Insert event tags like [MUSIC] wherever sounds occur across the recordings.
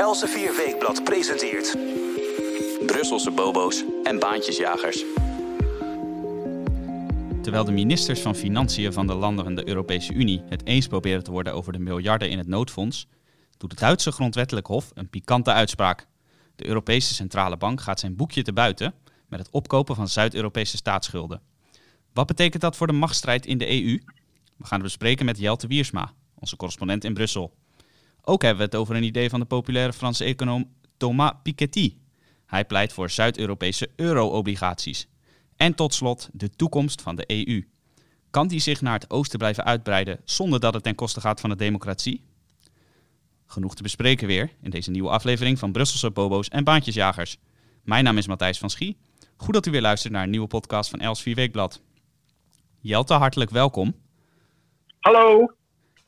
Elsevier Weekblad presenteert... Brusselse bobo's en baantjesjagers. Terwijl de ministers van Financiën van de landen van de Europese Unie het eens proberen te worden over de miljarden in het noodfonds, doet het Duitse grondwettelijk hof een pikante uitspraak. De Europese Centrale Bank gaat zijn boekje te buiten met het opkopen van Zuid-Europese staatsschulden. Wat betekent dat voor de machtsstrijd in de EU? We gaan het bespreken met Jelte Wiersma, onze correspondent in Brussel. Ook hebben we het over een idee van de populaire Franse econoom Thomas Piketty. Hij pleit voor Zuid-Europese euro-obligaties. En tot slot de toekomst van de EU. Kan die zich naar het oosten blijven uitbreiden zonder dat het ten koste gaat van de democratie? Genoeg te bespreken weer in deze nieuwe aflevering van Brusselse Bobo's en Baantjesjagers. Mijn naam is Matthijs van Schie. Goed dat u weer luistert naar een nieuwe podcast van Els 4 Weekblad. Jelte, hartelijk welkom. Hallo.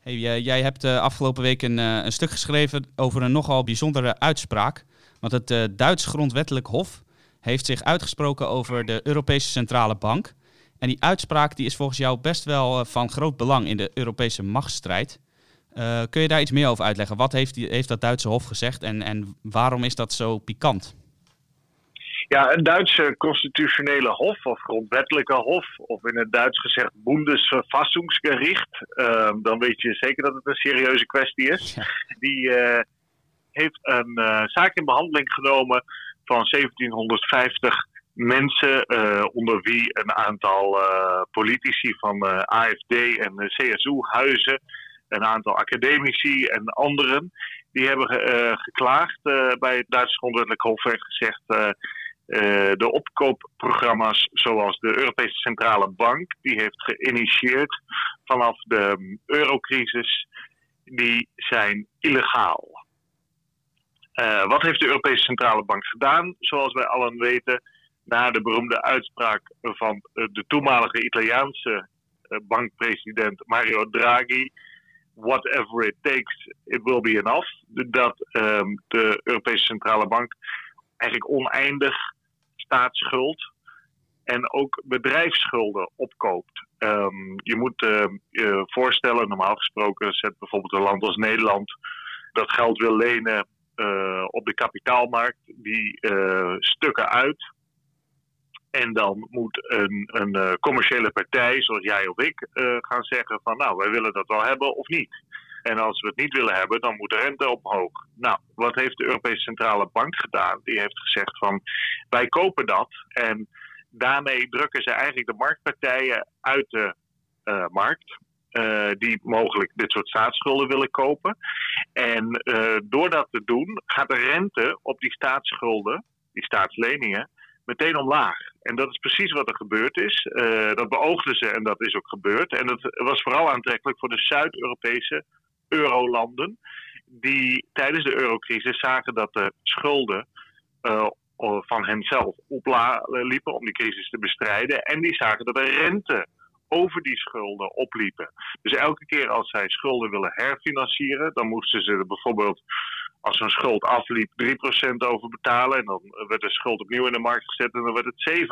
Hey, jij hebt uh, afgelopen week een, uh, een, stuk geschreven over een nogal bijzondere uitspraak. Want het uh, Duits Grondwettelijk Hof heeft zich uitgesproken over de Europese Centrale Bank. En die uitspraak die is volgens jou best wel van groot belang in de Europese machtsstrijd. kun je daar iets meer over uitleggen? Wat heeft, die, heeft dat Duitse Hof gezegd en, en waarom is dat zo pikant? Ja, het Duitse constitutionele hof of grondwettelijke hof, of in het Duits gezegd Bundesverfassungsgericht, uh, dan weet je zeker dat het een serieuze kwestie is. Die uh, heeft een uh, zaak in behandeling genomen van 1750 mensen, uh, onder wie een aantal politici van AFD en CSU-huizen, een aantal academici en anderen. Die hebben geklaagd bij het Duitse grondwettelijk hof en gezegd de opkoopprogramma's zoals de Europese Centrale Bank, die heeft geïnitieerd vanaf de eurocrisis, die zijn illegaal. Uh, wat heeft de Europese Centrale Bank gedaan? Zoals wij allen weten, na de beroemde uitspraak van de toenmalige Italiaanse bankpresident Mario Draghi, whatever it takes, it will be enough. Dat um, de Europese Centrale Bank eigenlijk oneindig staatsschuld en ook bedrijfsschulden opkoopt. Um, je moet je voorstellen, normaal gesproken zet bijvoorbeeld een land als Nederland dat geld wil lenen uh, op de kapitaalmarkt, die stukken uit. En dan moet een, een commerciële partij, zoals jij of ik, gaan zeggen van nou, wij willen dat wel hebben of niet. En als we het niet willen hebben, dan moet de rente omhoog. Nou, wat heeft de Europese Centrale Bank gedaan? Die heeft gezegd van wij kopen dat. En daarmee drukken ze eigenlijk de marktpartijen uit de uh, markt. Uh, die mogelijk dit soort staatsschulden willen kopen. En uh, door dat te doen gaat de rente op die staatsschulden, die staatsleningen, meteen omlaag. En dat is precies wat er gebeurd is. Dat beoogden ze en dat is ook gebeurd. En dat was vooral aantrekkelijk voor de Zuid-Europese eurolanden. Die tijdens de eurocrisis zagen dat de schulden uh, van henzelf opliepen om die crisis te bestrijden. En die zagen dat de rente over die schulden opliepen. Dus elke keer als zij schulden willen herfinancieren, dan moesten ze bijvoorbeeld als een schuld afliep 3% over betalen. En dan werd de schuld opnieuw in de markt gezet en dan werd het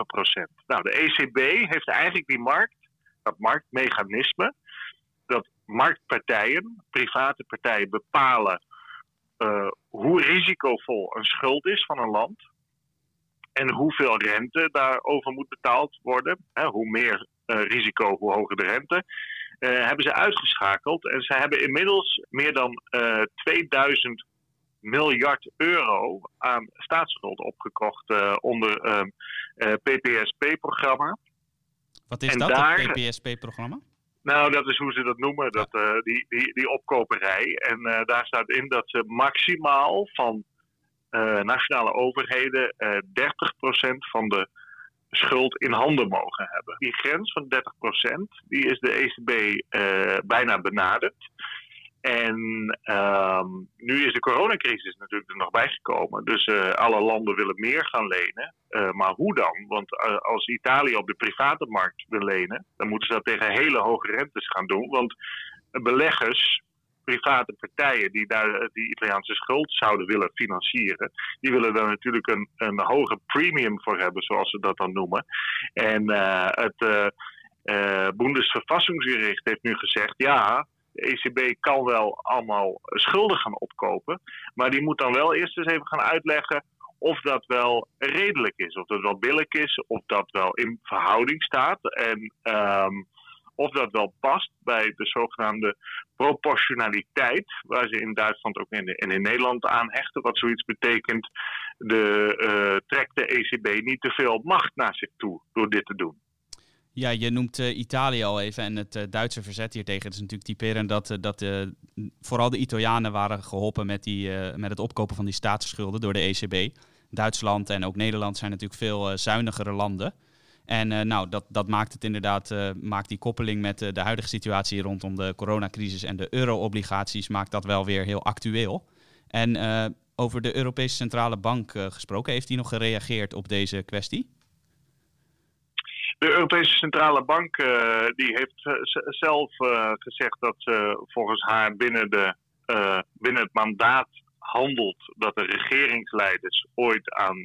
7%. Nou, de ECB heeft eigenlijk die markt, dat marktmechanisme, dat marktpartijen, private partijen, bepalen uh, hoe risicovol een schuld is van een land. En hoeveel rente daarover moet betaald worden. Hè, hoe meer uh, risico, hoe hoger de rente. Uh, hebben ze uitgeschakeld. En ze hebben inmiddels meer dan 2000 miljard euro aan staatsschuld opgekocht onder het PPSP-programma. Wat is en dat, daar, het PPSP-programma? Nou, dat is hoe ze dat noemen, dat, uh, die, die, die opkoperij. En uh, daar staat in dat ze maximaal van uh, nationale overheden 30% van de schuld in handen mogen hebben. Die grens van 30% die is de ECB bijna benaderd. En um, nu is de coronacrisis natuurlijk er nog bijgekomen. Dus uh, alle landen willen meer gaan lenen. Uh, maar hoe dan? Want uh, als Italië op de private markt wil lenen, dan moeten ze dat tegen hele hoge rentes gaan doen. Want beleggers, private partijen die daar die Italiaanse schuld zouden willen financieren, die willen daar natuurlijk een, een hoge premium voor hebben, zoals ze dat dan noemen. En het Bundesverfassungsgericht heeft nu gezegd: ja De ECB kan wel allemaal schulden gaan opkopen, maar die moet dan wel eerst eens even gaan uitleggen of dat wel redelijk is, of dat wel billig is, of dat wel in verhouding staat en um, of dat wel past bij de zogenaamde proportionaliteit, waar ze in Duitsland ook en in, Nederland aan hechten, wat zoiets betekent, de, uh, trekt de ECB niet te veel macht naar zich toe door dit te doen. Ja, je noemt uh, Italië al even en het uh, Duitse verzet hiertegen. Het is natuurlijk typerend dat, uh, dat vooral de Italianen waren geholpen met, die, met het opkopen van die staatsschulden door de ECB. Duitsland en ook Nederland zijn natuurlijk veel zuinigere landen. En nou, dat, dat maakt het inderdaad, maakt die koppeling met de huidige situatie rondom de coronacrisis en de euro-obligaties, maakt dat wel weer heel actueel. En over de Europese Centrale Bank gesproken, heeft hij nog gereageerd op deze kwestie? De Europese Centrale Bank uh, die heeft uh, zelf uh, gezegd dat ze volgens haar binnen, de, binnen het mandaat handelt dat de regeringsleiders ooit aan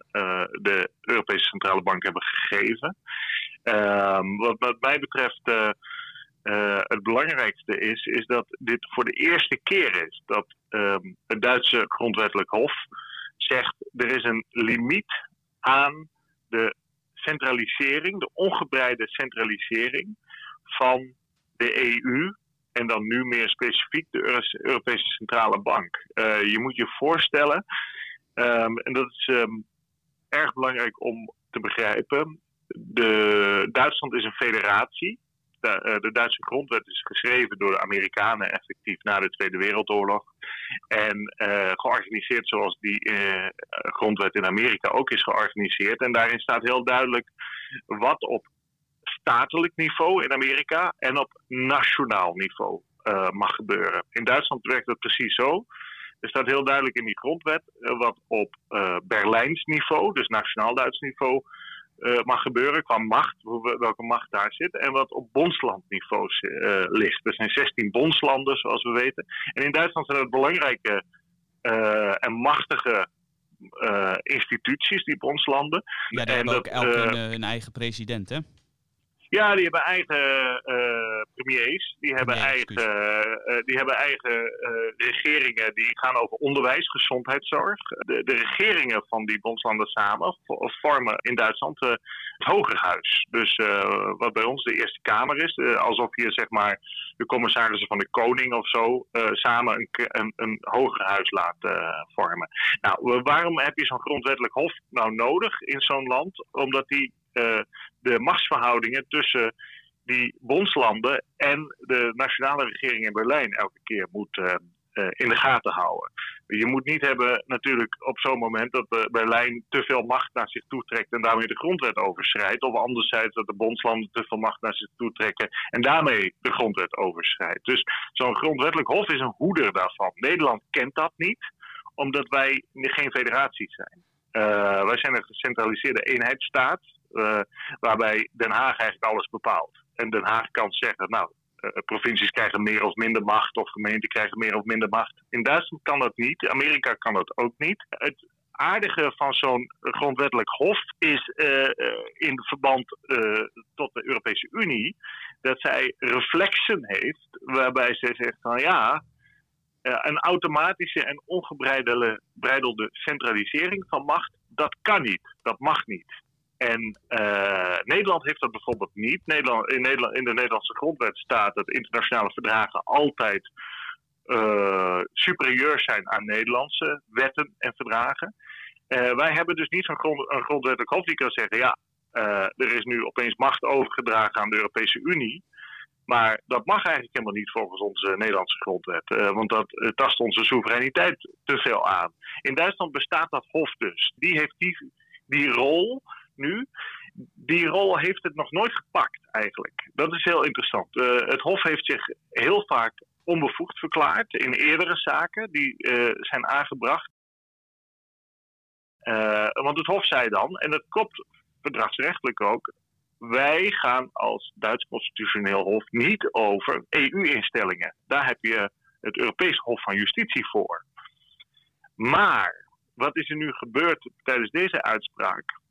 de Europese Centrale Bank hebben gegeven. Ehm, wat, wat, mij betreft het belangrijkste is, is dat dit voor de eerste keer is dat um, het Duitse grondwettelijk hof zegt er is een limiet aan de centralisering, de ongebreide centralisering van de EU en dan nu meer specifiek de Europese Centrale Bank. Uh, je moet je voorstellen, um, en dat is um, erg belangrijk om te begrijpen, de, Duitsland is een federatie. De, uh, de, Duitse grondwet is geschreven door de Amerikanen effectief na de Tweede Wereldoorlog. En uh, georganiseerd zoals die uh, grondwet in Amerika ook is georganiseerd. En daarin staat heel duidelijk wat op statelijk niveau in Amerika en op nationaal niveau mag gebeuren. In Duitsland werkt dat precies zo. Er staat heel duidelijk in die grondwet wat op Berlijns niveau, dus nationaal Duits niveau, uh, mag gebeuren qua macht, welke macht daar zit, en wat op bondslandniveau uh, ligt. Er zijn 16 bondslanden, zoals we weten. En in Duitsland zijn het belangrijke uh, en machtige instituties, die bondslanden. Ja, die hebben ook elk hun, hun eigen president, hè? Ja, die hebben eigen uh, premiers, die hebben eigen, uh, die hebben eigen uh, regeringen die gaan over onderwijs, gezondheidszorg. De, de regeringen van die bondslanden samen vormen in Duitsland het Hogerhuis. Dus wat bij ons de Eerste Kamer is, alsof je zeg maar de commissarissen van de koning of zo samen een, een, een Hogerhuis laat vormen. Nou, waarom heb je zo'n grondwettelijk hof nou nodig in zo'n land? Omdat die de machtsverhoudingen tussen die bondslanden en de nationale regering in Berlijn elke keer moet uh, uh, in de gaten houden. Je moet niet hebben natuurlijk op zo'n moment dat Berlijn te veel macht naar zich toe trekt en daarmee de grondwet overschrijdt. Of anderzijds dat de bondslanden te veel macht naar zich toe trekken en daarmee de grondwet overschrijdt. Dus zo'n grondwettelijk hof is een hoeder daarvan. Nederland kent dat niet, omdat wij geen federatie zijn. wij zijn een gecentraliseerde eenheidsstaat waarbij Den Haag eigenlijk alles bepaalt. En Den Haag kan zeggen, nou, uh, provincies krijgen meer of minder macht, of gemeenten krijgen meer of minder macht. In Duitsland kan dat niet, Amerika kan dat ook niet. Het aardige van zo'n grondwettelijk hof is uh, in verband tot de Europese Unie dat zij reflexen heeft waarbij zij zegt van ja, een automatische en ongebreidelde centralisering van macht, dat kan niet, dat mag niet. En uh, Nederland heeft dat bijvoorbeeld niet. Nederland, in, Nederland, in de Nederlandse grondwet staat dat internationale verdragen altijd uh, superieur zijn aan Nederlandse wetten en verdragen. Uh, wij hebben dus niet zo'n grond, grondwettelijk hof die kan zeggen: ja, er is nu opeens macht overgedragen aan de Europese Unie. Maar dat mag eigenlijk helemaal niet volgens onze Nederlandse grondwet. want dat tast onze soevereiniteit te veel aan. In Duitsland bestaat dat hof dus. Die heeft die, die rol nu, die rol heeft het nog nooit gepakt eigenlijk. Dat is heel interessant. Uh, het Hof heeft zich heel vaak onbevoegd verklaard in eerdere zaken die uh, zijn aangebracht. Uh, want het Hof zei dan, en dat klopt verdragsrechtelijk ook, wij gaan als Duits Constitutioneel Hof niet over EU-instellingen. Daar heb je het Europees Hof van Justitie voor. Maar wat is er nu gebeurd tijdens deze uitspraak?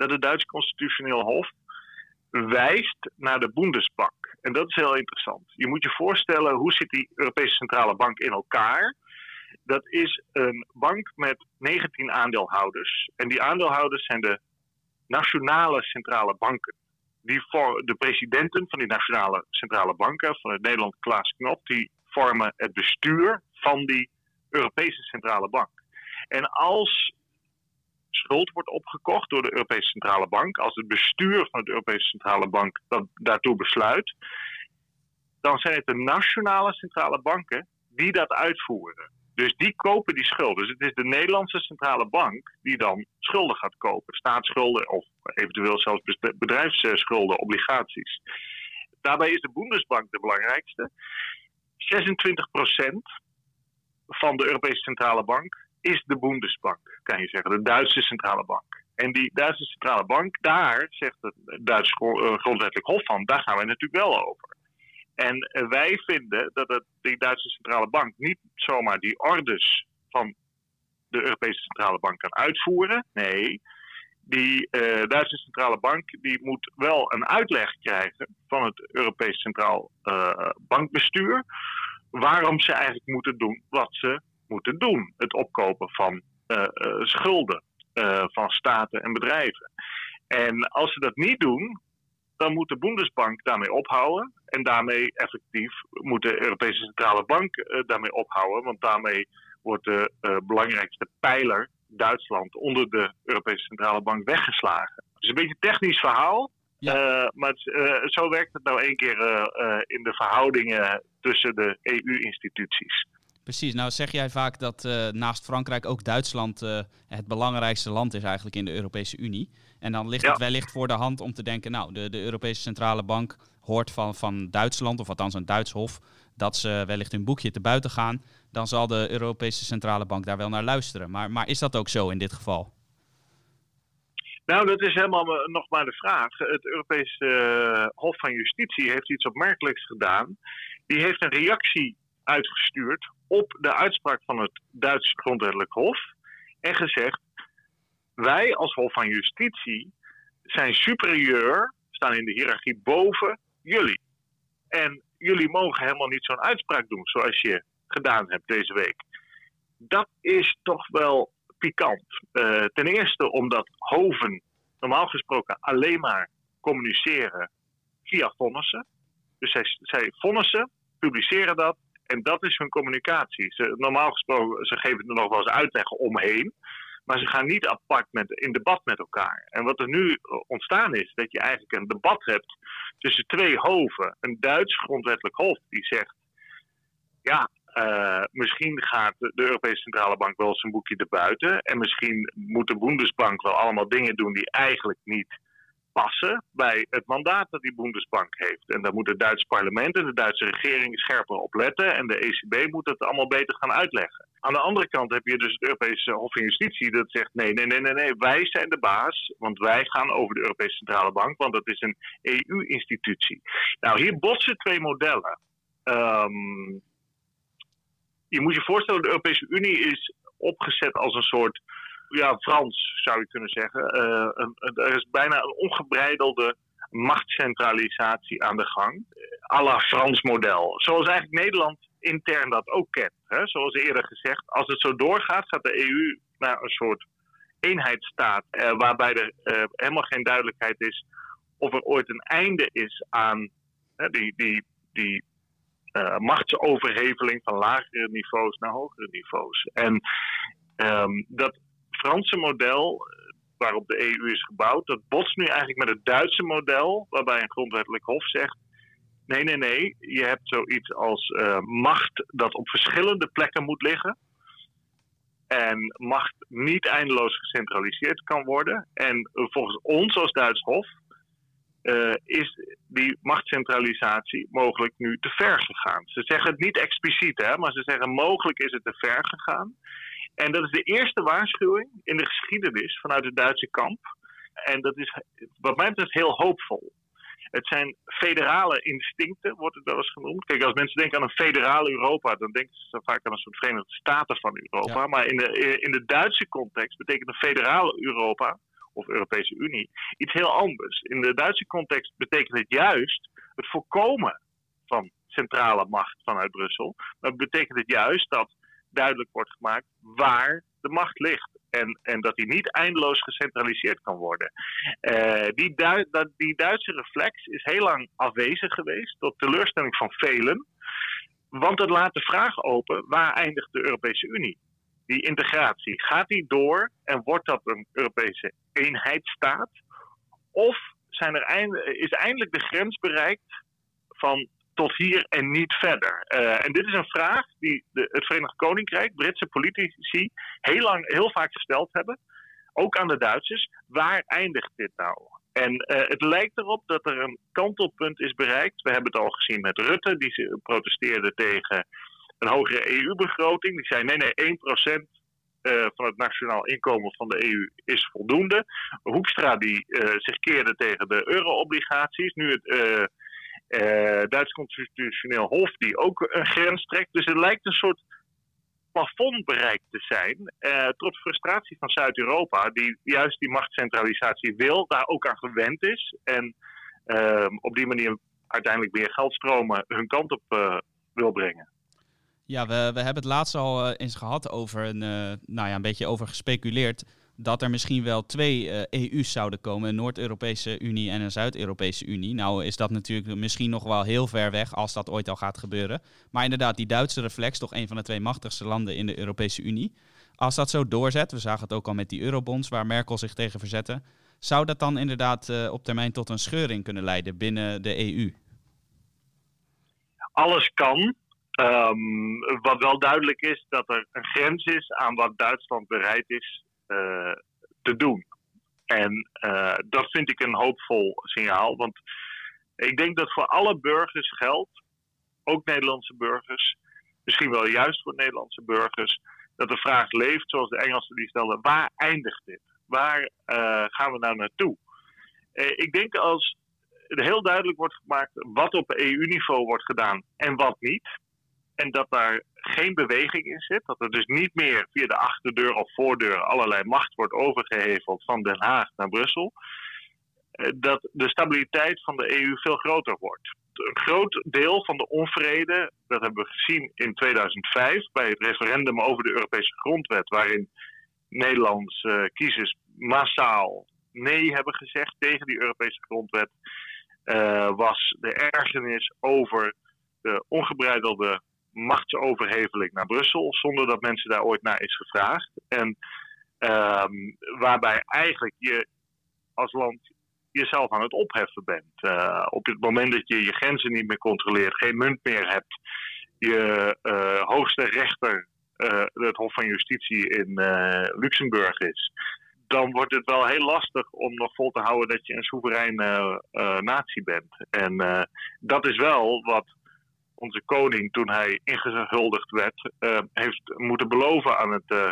Dat het Duitse Constitutioneel Hof wijst naar de Bundesbank. En dat is heel interessant. Je moet je voorstellen, hoe zit die Europese Centrale Bank in elkaar? Dat is een bank met 19 aandeelhouders. En die aandeelhouders zijn de nationale centrale banken. Die voor de presidenten van die nationale centrale banken, van het Nederland Klaas Knop, die vormen het bestuur van die Europese centrale bank. En als schuld wordt opgekocht door de Europese Centrale Bank, als het bestuur van de Europese Centrale Bank dat daartoe besluit, dan zijn het de nationale centrale banken die dat uitvoeren. Dus die kopen die schulden. Dus het is de Nederlandse centrale bank die dan schulden gaat kopen. Staatsschulden of eventueel zelfs bedrijfsschulden, obligaties. Daarbij is de Bundesbank de belangrijkste. 26% van de Europese centrale bank is de Bundesbank, kan je zeggen, de Duitse centrale bank. En die Duitse centrale bank, daar zegt het Duitse eh, grondwettelijk hof van, daar gaan wij natuurlijk wel over. En eh, wij vinden dat het, die Duitse centrale bank niet zomaar die orders van de Europese centrale bank kan uitvoeren. Nee, die uh, Duitse centrale bank die moet wel een uitleg krijgen van het Europees Centraal Bankbestuur. Waarom ze eigenlijk moeten doen wat ze moeten doen. Het opkopen van uh, schulden van staten en bedrijven. En als ze dat niet doen, dan moet de Bundesbank daarmee ophouden. En daarmee effectief moet de Europese Centrale Bank uh, daarmee ophouden. Want daarmee wordt de uh, belangrijkste pijler, Duitsland, onder de Europese Centrale Bank weggeslagen. Het is een beetje een technisch verhaal. Ja. Uh, maar het, zo werkt het nou één keer in de verhoudingen tussen de EU-instituties. Precies, nou zeg jij vaak dat uh, naast Frankrijk ook Duitsland uh, het belangrijkste land is eigenlijk in de Europese Unie. En dan ligt het wellicht voor de hand om te denken, nou, de, de Europese Centrale Bank hoort van, van Duitsland, of althans een Duits hof, dat ze wellicht hun boekje te buiten gaan. Dan zal de Europese Centrale Bank daar wel naar luisteren. Maar, maar is dat ook zo in dit geval? Nou, dat is helemaal nog maar de vraag. Het Europese uh, Hof van Justitie heeft iets opmerkelijks gedaan. Die heeft een reactie uitgestuurd op de uitspraak van het Duitse grondwettelijk hof en gezegd: wij als Hof van Justitie zijn superieur, staan in de hiërarchie boven jullie. En jullie mogen helemaal niet zo'n uitspraak doen zoals je gedaan hebt deze week. Dat is toch wel pikant. Uh, ten eerste omdat hoven normaal gesproken alleen maar communiceren via vonnissen. Dus zij, zij vonnissen, publiceren dat en dat is hun communicatie. Ze, normaal gesproken, ze geven er nog wel eens uitleg omheen. Maar ze gaan niet apart met, in debat met elkaar. En wat er nu ontstaan is, dat je eigenlijk een debat hebt tussen twee hoven. Een Duits grondwettelijk hof die zegt: ja, uh, misschien gaat de Europese Centrale Bank wel zijn boekje erbuiten. En misschien moet de Bundesbank wel allemaal dingen doen die eigenlijk niet passen bij het mandaat dat die Bundesbank heeft. En daar moet het Duitse parlement en de Duitse regering scherper op letten. En de ECB moet het allemaal beter gaan uitleggen. Aan de andere kant heb je dus het Europese Hof van Justitie dat zegt: nee, nee, nee, nee, nee, wij zijn de baas. Want wij gaan over de Europese Centrale Bank, want dat is een EU-institutie. Nou, hier botsen twee modellen. Um, je moet je voorstellen, de Europese Unie is opgezet als een soort ja, Frans zou je kunnen zeggen. Een, er is bijna een ongebreidelde machtscentralisatie aan de gang. à la Frans model. Zoals eigenlijk Nederland intern dat ook kent. Hè? Zoals eerder gezegd, als het zo doorgaat, gaat de EU naar een soort eenheidsstaat. Uh, waarbij er helemaal geen duidelijkheid is of er ooit een einde is aan die, die, die machtsoverheveling van lagere niveaus naar hogere niveaus. En um, dat Franse model, waarop de EU is gebouwd, dat botst nu eigenlijk met het Duitse model, waarbij een grondwettelijk hof zegt: nee, nee, nee, je hebt zoiets als uh, macht dat op verschillende plekken moet liggen. En macht niet eindeloos gecentraliseerd kan worden. En volgens ons als Duits Hof uh, is die machtscentralisatie mogelijk nu te ver gegaan. Ze zeggen het niet expliciet, hè, maar ze zeggen mogelijk is het te ver gegaan. En dat is de eerste waarschuwing in de geschiedenis vanuit het Duitse kamp. En dat is wat mij betreft heel hoopvol. Het zijn federale instincten, wordt het wel eens genoemd. Kijk, als mensen denken aan een federale Europa, dan denken ze vaak aan een soort Verenigde Staten van Europa. Maar in de, in de Duitse context betekent een federale Europa, of Europese Unie, iets heel anders. In de Duitse context betekent het juist het voorkomen van centrale macht vanuit Brussel. Maar betekent het juist dat duidelijk wordt gemaakt waar de macht ligt. En, en dat die niet eindeloos gecentraliseerd kan worden. Uh, die, die Duitse reflex is heel lang afwezig geweest, tot teleurstelling van velen. Want het laat de vraag open: waar eindigt de Europese Unie? Die integratie, gaat die door en wordt dat een Europese eenheidsstaat? Of zijn er is eindelijk de grens bereikt van tot hier en niet verder? Uh, en dit is een vraag die de, het Verenigd Koninkrijk, Britse politici, heel, lang, heel vaak gesteld hebben. Ook aan de Duitsers. Waar eindigt dit nou? En uh, het lijkt erop dat er een kantelpunt is bereikt. We hebben het al gezien met Rutte, die protesteerde tegen een hogere EU-begroting. Die zei: nee, nee, 1% uh, van het nationaal inkomen van de EU is voldoende. Hoekstra die zich keerde tegen de euro-obligaties. Nu het Duits Constitutioneel Hof die ook een grens trekt. Dus het lijkt een soort plafond bereikt te zijn. tot frustratie van Zuid-Europa, die juist die machtscentralisatie wil, daar ook aan gewend is. En ehm, op die manier uiteindelijk meer geldstromen hun kant op wil brengen. Ja, we, we hebben het laatst al uh, eens gehad over een, uh, nou ja, een beetje over gespeculeerd dat er misschien wel twee uh, eh, EU's zouden komen, een Noord-Europese Unie en een Zuid-Europese Unie. Nou is dat natuurlijk misschien nog wel heel ver weg als dat ooit al gaat gebeuren. Maar inderdaad, die Duitse reflex, toch een van de twee machtigste landen in de Europese Unie. Als dat zo doorzet, we zagen het ook al met die eurobonds waar Merkel zich tegen verzette, zou dat dan inderdaad op termijn tot een scheuring kunnen leiden binnen de EU? Alles kan, Um, wat wel duidelijk is, dat er een grens is aan wat Duitsland bereid is te doen. En uh, dat vind ik een hoopvol signaal. Want ik denk dat voor alle burgers geldt, ook Nederlandse burgers, misschien wel juist voor Nederlandse burgers, dat de vraag leeft, zoals de Engelsen die stelden, waar eindigt dit? Waar uh, gaan we nou naartoe? ik denk als heel duidelijk wordt gemaakt wat op EU-niveau wordt gedaan en wat niet en dat daar geen beweging in zit. Dat er dus niet meer via de achterdeur of voordeur allerlei macht wordt overgeheveld van Den Haag naar Brussel. Eh, dat de stabiliteit van de EU veel groter wordt. Een groot deel van de onvrede, dat hebben we gezien in 2005 bij het referendum over de Europese grondwet, waarin Nederlandse kiezers massaal nee hebben gezegd tegen die Europese grondwet, uh, was de ergernis over de ongebreidelde machtsoverheveling naar Brussel, zonder dat mensen daar ooit naar is gevraagd. En um, waarbij eigenlijk je als land jezelf aan het opheffen bent. Uh, op het moment dat je je grenzen niet meer controleert, geen munt meer hebt, je uh, hoogste rechter uh, het Hof van Justitie in Luxemburg is, dan wordt het wel heel lastig om nog vol te houden dat je een soevereine natie bent. En dat is wel wat onze koning, toen hij ingehuldigd werd, uh, heeft moeten beloven aan het uh,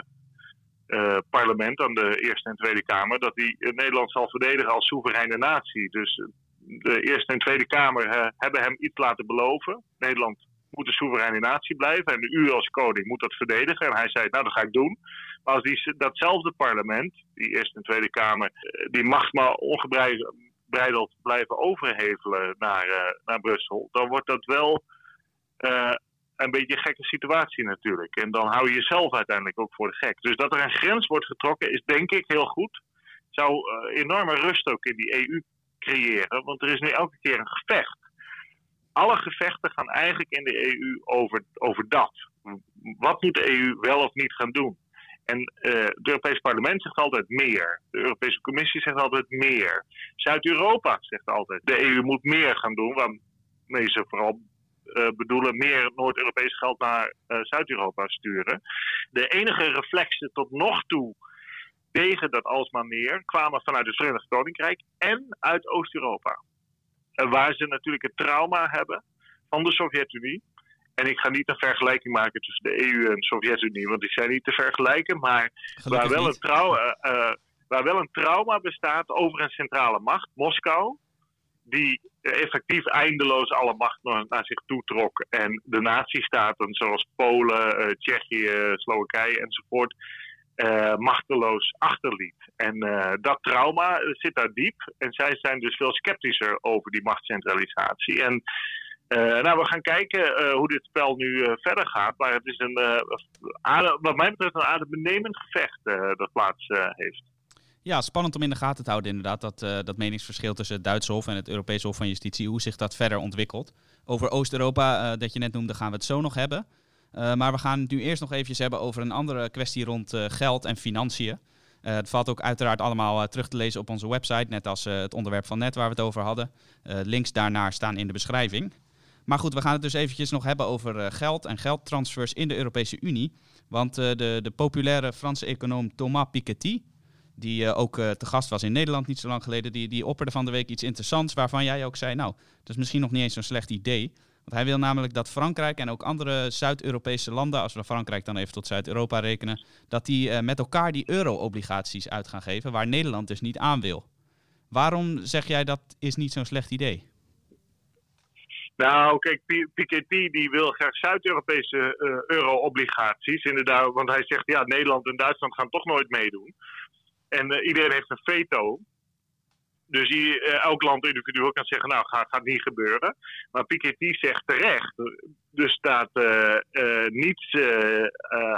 uh, parlement, aan de Eerste en Tweede Kamer, dat hij Nederland zal verdedigen als soevereine natie. Dus de Eerste en Tweede Kamer hebben hem iets laten beloven. Nederland moet een soevereine natie blijven en u als koning moet dat verdedigen. En hij zei, nou dat ga ik doen. Maar als die, datzelfde parlement, die Eerste en Tweede Kamer, die mag maar ongebreideld blijven overhevelen naar, naar Brussel, dan wordt dat wel uh, een beetje een gekke situatie natuurlijk. En dan hou je jezelf uiteindelijk ook voor de gek. Dus dat er een grens wordt getrokken is denk ik heel goed. Zou uh, enorme rust ook in die EU creëren. Want er is nu elke keer een gevecht. Alle gevechten gaan eigenlijk in de EU over, over dat. Wat moet de EU wel of niet gaan doen? En uh, het Europese parlement zegt altijd meer. De Europese Commissie zegt altijd meer. Zuid-Europa zegt altijd: de EU moet meer gaan doen, waarmee ze vooral bedoelen meer Noord-Europees geld naar uh, Zuid-Europa sturen. De enige reflexen tot nog toe tegen dat alsmaar meer kwamen vanuit het Verenigd Koninkrijk en uit Oost-Europa. Waar ze natuurlijk het trauma hebben van de Sovjet-Unie. En ik ga niet een vergelijking maken tussen de EU en de Sovjet-Unie, want die zijn niet te vergelijken. Maar waar wel, een trauma, waar wel een trauma bestaat over een centrale macht, Moskou, die effectief eindeloos alle macht naar zich toe trok. En de nazistaten zoals Polen, uh, Tsjechië, Slowakije enzovoort, machteloos achterliet. En dat trauma zit daar diep. En zij zijn dus veel sceptischer over die machtscentralisatie. En nou, we gaan kijken hoe dit spel nu verder gaat. Maar het is een, wat mij betreft een adembenemend gevecht dat plaats heeft. Ja, spannend om in de gaten te houden inderdaad. Dat, uh, dat meningsverschil tussen het Duitse Hof en het Europese Hof van Justitie. Hoe zich dat verder ontwikkelt. Over Oost-Europa, uh, dat je net noemde, gaan we het zo nog hebben. Uh, maar we gaan het nu eerst nog eventjes hebben over een andere kwestie rond geld en financiën. het valt ook uiteraard allemaal terug te lezen op onze website. Net als het onderwerp van net waar we het over hadden. links daarnaar staan in de beschrijving. Maar goed, we gaan het dus eventjes nog hebben over geld en geldtransfers in de Europese Unie. Want de, de populaire Franse econoom Thomas Piketty die uh, ook uh, te gast was in Nederland niet zo lang geleden, die, die opperde van de week iets interessants waarvan jij ook zei, nou, dat is misschien nog niet eens zo'n slecht idee. Want hij wil namelijk dat Frankrijk en ook andere Zuid-Europese landen, als we Frankrijk dan even tot Zuid-Europa rekenen, dat die uh, met elkaar die euro-obligaties uit gaan geven, waar Nederland dus niet aan wil. Waarom zeg jij dat is niet zo'n slecht idee? Nou, kijk, Piketty die wil graag Zuid-Europese euro-obligaties. Inderdaad, want hij zegt, ja, Nederland en Duitsland gaan toch nooit meedoen. En uh, iedereen heeft een veto. Dus die, uh, elk land individueel kan zeggen, nou, gaat, gaat niet gebeuren. Maar Piketty zegt terecht, er staat uh, niets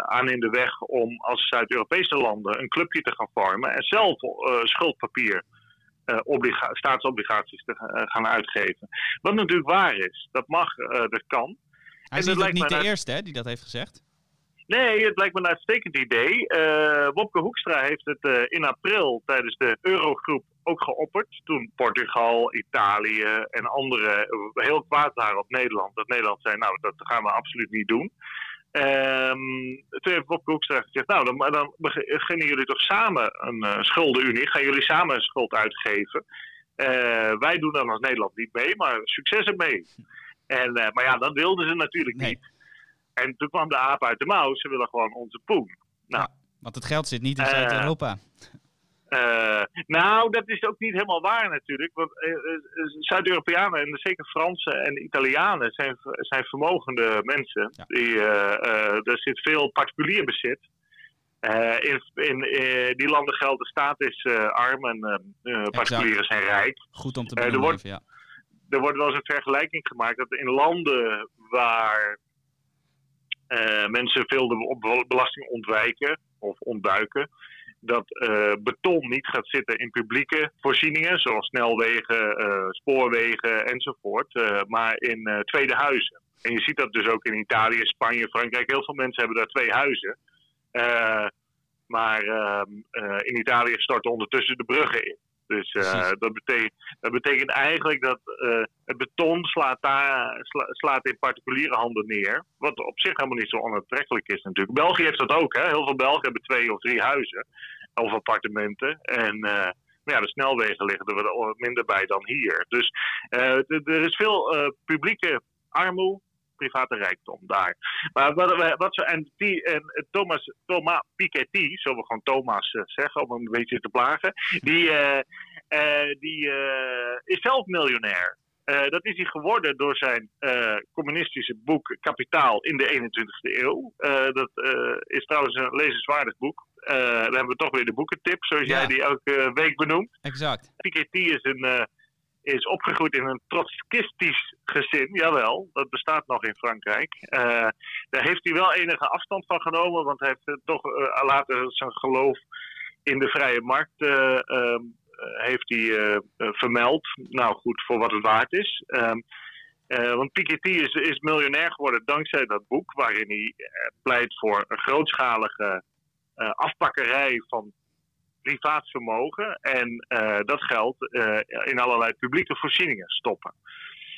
aan in de weg om als Zuid-Europese landen een clubje te gaan vormen en zelf schuldpapier, staatsobligaties te gaan uitgeven. Wat natuurlijk waar is, dat mag, dat kan. Hij is niet, niet de eerste hè, die dat heeft gezegd. Nee, het lijkt me een uitstekend idee. Uh, Wopke Hoekstra heeft het uh, in april tijdens de Eurogroep ook geopperd. Toen Portugal, Italië en anderen heel kwaad waren op Nederland. Dat Nederland zei, nou, dat gaan we absoluut niet doen. Um, toen heeft Wopke Hoekstra gezegd, nou, dan, dan beginnen jullie toch samen een uh, schuldenunie. Gaan jullie samen een schuld uitgeven. wij doen dan als Nederland niet mee, maar succes ermee. [LAUGHS] En, maar ja, dat wilden ze natuurlijk nee. niet. En toen kwam de aap uit de mouw. Ze willen gewoon onze poen. Nou, ja, want het geld zit niet in Zuid-Europa. Uh, nou, dat is ook niet helemaal waar natuurlijk. Want uh, Zuid-Europeanen, en zeker Fransen en Italianen, zijn, zijn vermogende mensen. Ja. Die, er zit veel particulier bezit. in, in die landen geldt de staat is arm en particulieren zijn rijk. Goed om te benoemen, wordt, ja. Er wordt wel eens een vergelijking gemaakt dat in landen waar mensen veel de belasting ontwijken of ontduiken. Dat uh, beton niet gaat zitten in publieke voorzieningen, zoals snelwegen, uh, spoorwegen enzovoort, maar in tweede huizen. En je ziet dat dus ook in Italië, Spanje, Frankrijk. Heel veel mensen hebben daar twee huizen. maar ehm, in Italië storten ondertussen de bruggen in. Dus uh, dat, betekent, dat betekent eigenlijk dat uh, het beton slaat, daar, sla, slaat in particuliere handen neer. Wat op zich helemaal niet zo onaantrekkelijk is natuurlijk. België heeft dat ook. Hè? Heel veel Belgen hebben twee of drie huizen of appartementen. En uh, maar ja, de snelwegen liggen er minder bij dan hier. Dus er is veel publieke armoede private rijkdom daar. Maar wat, wat ze, en, die, en Thomas, Thomas Piketty, zullen we gewoon Thomas uh, zeggen om hem een beetje te plagen, die, uh, uh, die is zelf miljonair. dat is hij geworden door zijn communistische boek Kapitaal in de 21ste eeuw. dat is trouwens een lezenswaardig boek. dan hebben we toch weer de boekentip, zoals ja. jij die elke week benoemt. Exact. Piketty is een is opgegroeid in een trotskistisch gezin. Jawel, dat bestaat nog in Frankrijk. Uh, daar heeft hij wel enige afstand van genomen, want hij heeft uh, toch uh, later zijn geloof in de vrije markt ehm, heeft hij vermeld. Nou goed, voor wat het waard is. Um, want Piketty is, is miljonair geworden dankzij dat boek, waarin hij pleit voor een grootschalige afpakkerij van privaat vermogen en uh, dat geld uh, in allerlei publieke voorzieningen stoppen.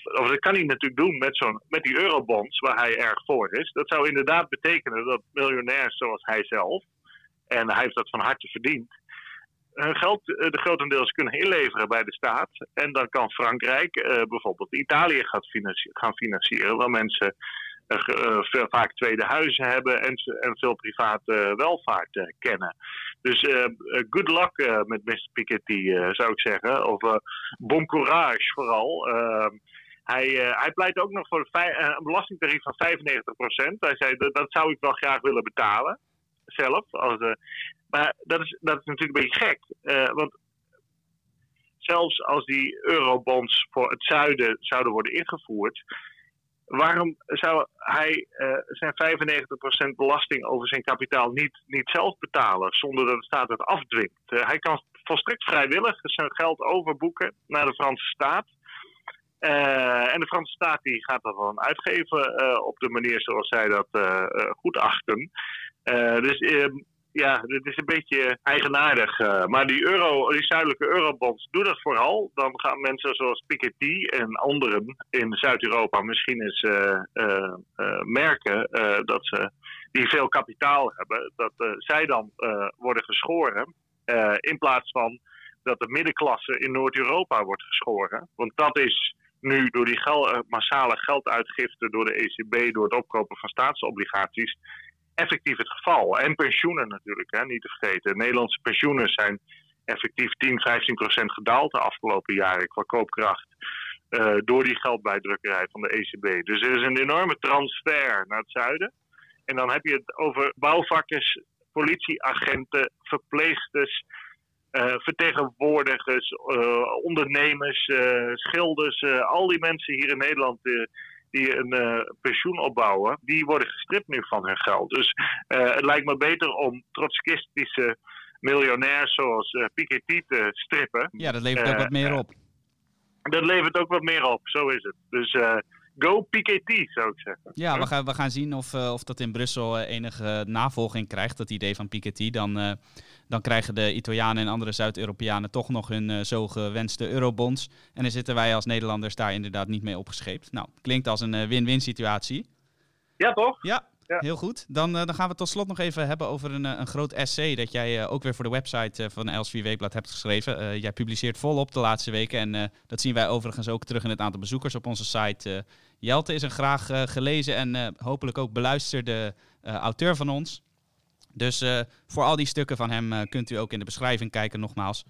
Of dat kan hij natuurlijk doen met, zo'n, met die eurobonds waar hij erg voor is. Dat zou inderdaad betekenen dat miljonairs zoals hij zelf, en hij heeft dat van harte verdiend, hun geld uh, de grotendeels kunnen inleveren bij de staat. En dan kan Frankrijk bijvoorbeeld Italië gaat financieren, gaan financieren, waar mensen veel, vaak tweede huizen hebben en, en veel private welvaart uh, kennen. Dus good luck met Mr. Piketty, zou ik zeggen. Of bon courage vooral. Ehm, hij, hij pleit ook nog voor een belastingtarief van 95%. Hij zei dat, dat zou ik wel graag willen betalen. zelf. Als, maar dat is, dat is natuurlijk een beetje gek. want zelfs als die eurobonds voor het zuiden zouden worden ingevoerd, waarom zou hij uh, zijn 95% belasting over zijn kapitaal niet, niet zelf betalen zonder dat de staat het afdwingt? Uh, hij kan volstrekt vrijwillig zijn geld overboeken naar de Franse staat. Uh, en de Franse staat die gaat dat dan uitgeven op de manier zoals zij dat goed achten. dus ehm, ja, dit is een beetje eigenaardig. Uh, maar die, euro, die zuidelijke eurobonds doen dat vooral. Dan gaan mensen zoals Piketty en anderen in Zuid-Europa misschien eens uh, uh, merken dat ze, die veel kapitaal hebben, dat zij dan worden geschoren. in plaats van dat de middenklasse in Noord-Europa wordt geschoren. Want dat is nu door die gel massale gelduitgifte door de ECB, door het opkopen van staatsobligaties effectief het geval. En pensioenen natuurlijk, hè, niet te vergeten. Nederlandse pensioenen zijn effectief 10, 15 procent gedaald de afgelopen jaren qua koopkracht. Uh, door die geldbijdrukkerij van de ECB. Dus er is een enorme transfer naar het zuiden. En dan heb je het over bouwvakkers, politieagenten, verpleegsters, uh, vertegenwoordigers, uh, ondernemers, schilders. al die mensen hier in Nederland die een uh, pensioen opbouwen, die worden gestript nu van hun geld. Dus uh, het lijkt me beter om trotskistische miljonairs zoals uh, Piketty te strippen. Ja, dat levert ook wat meer op. Dat levert ook wat meer op, zo is het. Dus go Piketty, zou ik zeggen. Ja, we gaan, we gaan zien of, of dat in Brussel enige navolging krijgt, dat idee van Piketty. Dan dan krijgen de Italianen en andere Zuid-Europeanen toch nog hun zo gewenste eurobonds. En dan zitten wij als Nederlanders daar inderdaad niet mee opgescheept. Nou, klinkt als een win-win situatie. Ja, toch? Ja, Heel goed. Dan, uh, dan gaan we tot slot nog even hebben over een, een groot essay dat jij ook weer voor de website van Elsevier Weekblad hebt geschreven. jij publiceert volop de laatste weken en dat zien wij overigens ook terug in het aantal bezoekers op onze site. Jelte is een graag gelezen en hopelijk ook beluisterde auteur van ons. Dus voor al die stukken van hem kunt u ook in de beschrijving kijken, nogmaals.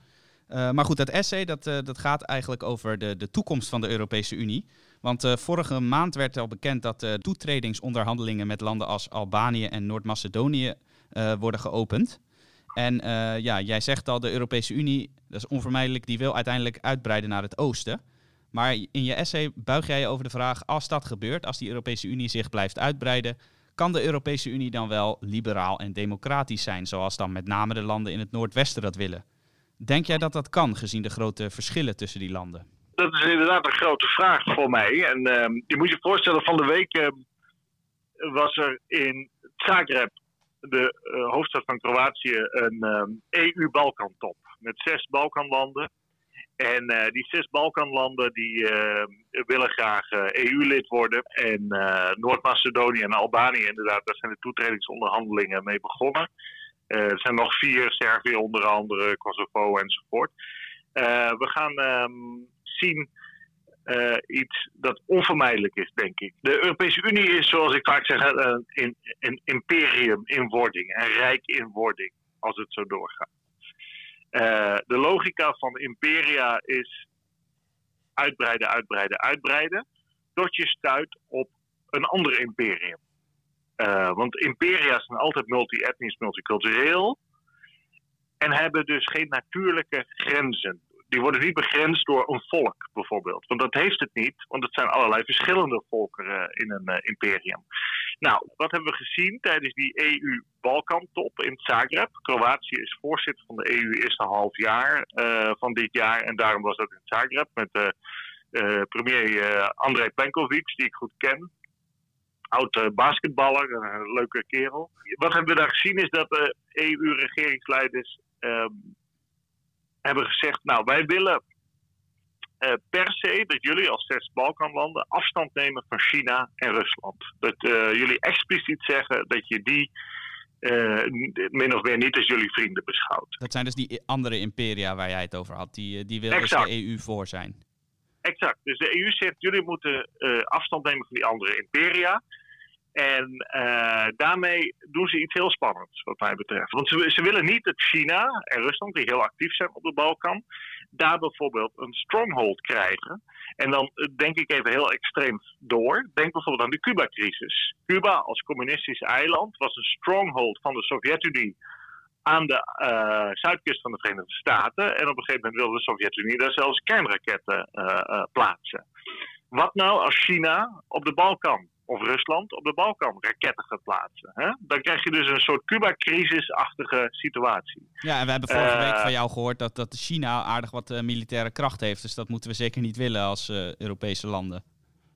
Maar goed, dat essay dat, dat gaat eigenlijk over de, de toekomst van de Europese Unie. Want vorige maand werd al bekend dat de toetredingsonderhandelingen met landen als Albanië en Noord-Macedonië worden geopend. En ja, jij zegt al, de Europese Unie, dat is onvermijdelijk, die wil uiteindelijk uitbreiden naar het oosten. Maar in je essay buig jij je over de vraag, als dat gebeurt, als die Europese Unie zich blijft uitbreiden, kan de Europese Unie dan wel liberaal en democratisch zijn, zoals dan met name de landen in het Noordwesten dat willen? Denk jij dat dat kan, gezien de grote verschillen tussen die landen? Dat is inderdaad een grote vraag voor mij. En uh, je moet je voorstellen, van de week uh, was er in Zagreb, de uh, hoofdstad van Kroatië, een EU-Balkantop. Met zes Balkanlanden. En uh, die zes Balkanlanden die willen graag EU-lid eh, e worden. En Noord-Macedonië en Albanië inderdaad, daar zijn de toetredingsonderhandelingen mee begonnen. er zijn nog vier, Servië onder andere, Kosovo enzovoort. we gaan um, zien iets dat onvermijdelijk is, denk ik. De Europese Unie is, zoals ik vaak zeg, een, een imperium in wording, een rijk in wording, als het zo doorgaat. Uh, de logica van Imperia is uitbreiden, uitbreiden, uitbreiden. Tot je stuit op een ander imperium. Want imperia zijn altijd multi-etnisch, multicultureel. En hebben dus geen natuurlijke grenzen die worden niet begrensd door een volk bijvoorbeeld. Want dat heeft het niet, want het zijn allerlei verschillende volkeren in een uh, imperium. Nou, wat hebben we gezien tijdens die EU-Balkan-top in Zagreb? Kroatië is voorzitter van de EU eerste half jaar uh, van dit jaar. En daarom was dat in Zagreb met uh, premier Andrej Plenkovic, die ik goed ken. Oud basketballer, een leuke kerel. Wat hebben we daar gezien is dat de EU-regeringsleiders ehm, hebben gezegd, nou wij willen uh, per se dat jullie als zes Balkanlanden afstand nemen van China en Rusland. Dat uh, jullie expliciet zeggen dat je die uh, min of meer niet als jullie vrienden beschouwt. Dat zijn dus die andere imperia waar jij het over had. Die, die wil dus de EU voor zijn. Exact. Dus de EU zegt jullie moeten afstand nemen van die andere imperia. En uh, daarmee doen ze iets heel spannends, wat mij betreft. Want ze, ze, willen niet dat China en Rusland, die heel actief zijn op de Balkan, daar bijvoorbeeld een stronghold krijgen. En dan denk ik even heel extreem door. Denk bijvoorbeeld aan de Cuba-crisis. Cuba als communistisch eiland was een stronghold van de Sovjet-Unie aan de uh, zuidkust van de Verenigde Staten. En op een gegeven moment wilde de Sovjet-Unie daar zelfs kernraketten uh, plaatsen. Wat nou als China op de Balkan of Rusland op de Balkan raketten gaat plaatsen? Hè? Dan krijg je dus een soort Cuba-crisisachtige situatie. Ja, en we hebben vorige week van jou gehoord dat, dat China aardig wat militaire kracht heeft. Dus dat moeten we zeker niet willen als Europese landen.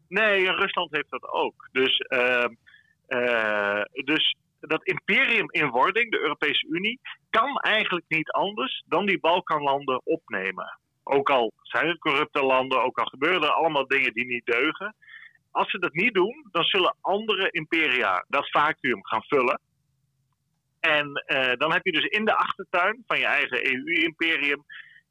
Nee, Rusland heeft dat ook. Dus, ehm, dus dat imperium in wording, de Europese Unie, kan eigenlijk niet anders dan die Balkanlanden opnemen. Ook al zijn het corrupte landen, ook al gebeuren er allemaal dingen die niet deugen. Als ze dat niet doen, dan zullen andere imperia dat vacuüm gaan vullen. En uh, dan heb je dus in de achtertuin van je eigen EU-imperium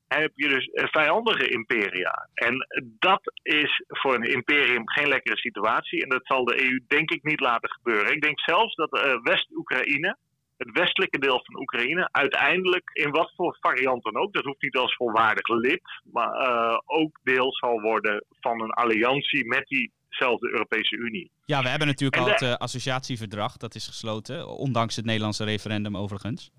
heb je dus vijandige imperia. En dat is voor een imperium geen lekkere situatie. En dat zal de EU denk ik niet laten gebeuren. Ik denk zelfs dat uh, West-Oekraïne, het westelijke deel van Oekraïne, uiteindelijk in wat voor variant dan ook, dat hoeft niet als volwaardig lid, maar ook deel zal worden van een alliantie met diezelfde Europese Unie. Ja, we hebben natuurlijk al het uh, associatieverdrag, dat is gesloten, ondanks het Nederlandse referendum overigens.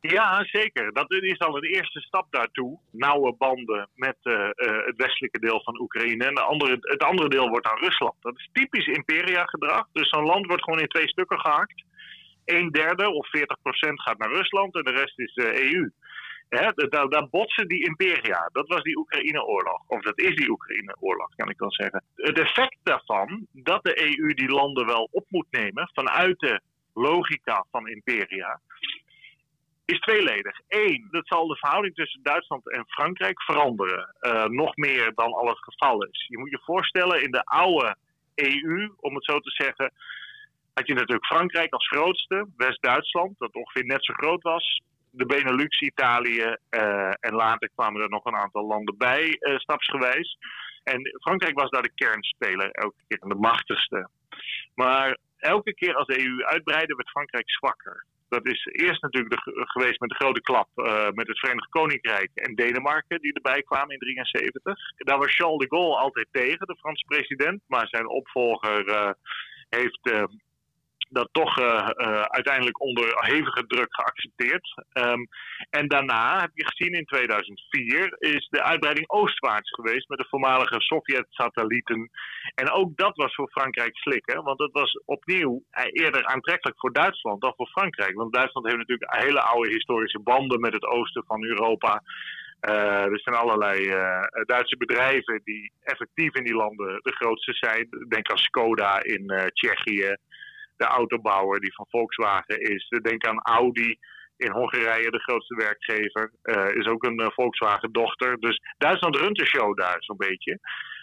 Ja, zeker. Dat is al een eerste stap daartoe. Nauwe banden met uh, uh, het westelijke deel van Oekraïne. En de andere, het andere deel wordt aan Rusland. Dat is typisch imperia-gedrag. Dus zo'n land wordt gewoon in twee stukken gehakt. Een derde of 40 procent gaat naar Rusland en de rest is de EU. Daar, botsen die imperia. Dat was die Oekraïne-oorlog. Of dat is die Oekraïne-oorlog, kan ik wel zeggen. Het effect daarvan, dat de EU die landen wel op moet nemen vanuit de logica van imperia is tweeledig. Eén, dat zal de verhouding tussen Duitsland en Frankrijk veranderen. Uh, nog meer dan al het geval is. Je moet je voorstellen, in de oude EU, om het zo te zeggen, had je natuurlijk Frankrijk als grootste, West-Duitsland, dat ongeveer net zo groot was, de Benelux, Italië uh, en later kwamen er nog een aantal landen bij, uh, stapsgewijs. En Frankrijk was daar de kernspeler, elke keer de machtigste. Maar elke keer als de EU uitbreidde, werd Frankrijk zwakker. Dat is eerst natuurlijk geweest met de grote klap uh, met het Verenigd Koninkrijk en Denemarken die erbij kwamen in 1973. Daar was Charles de Gaulle altijd tegen, de Franse president. Maar zijn opvolger heeft dat toch uh, uh, uiteindelijk onder hevige druk geaccepteerd. Um, en daarna heb je gezien in 2004 is de uitbreiding oostwaarts geweest met de voormalige Sovjet-satellieten. En ook dat was voor Frankrijk slikken, want het was opnieuw eerder aantrekkelijk voor Duitsland dan voor Frankrijk. Want Duitsland heeft natuurlijk hele oude historische banden met het oosten van Europa. Uh, er zijn allerlei Duitse bedrijven die effectief in die landen de grootste zijn. Denk aan Skoda in Tsjechië de autobouwer die van Volkswagen is. Denk aan Audi in Hongarije, de grootste werkgever. Uh, is ook een uh, Volkswagen-dochter. Dus Duitsland runt de show daar zo'n beetje.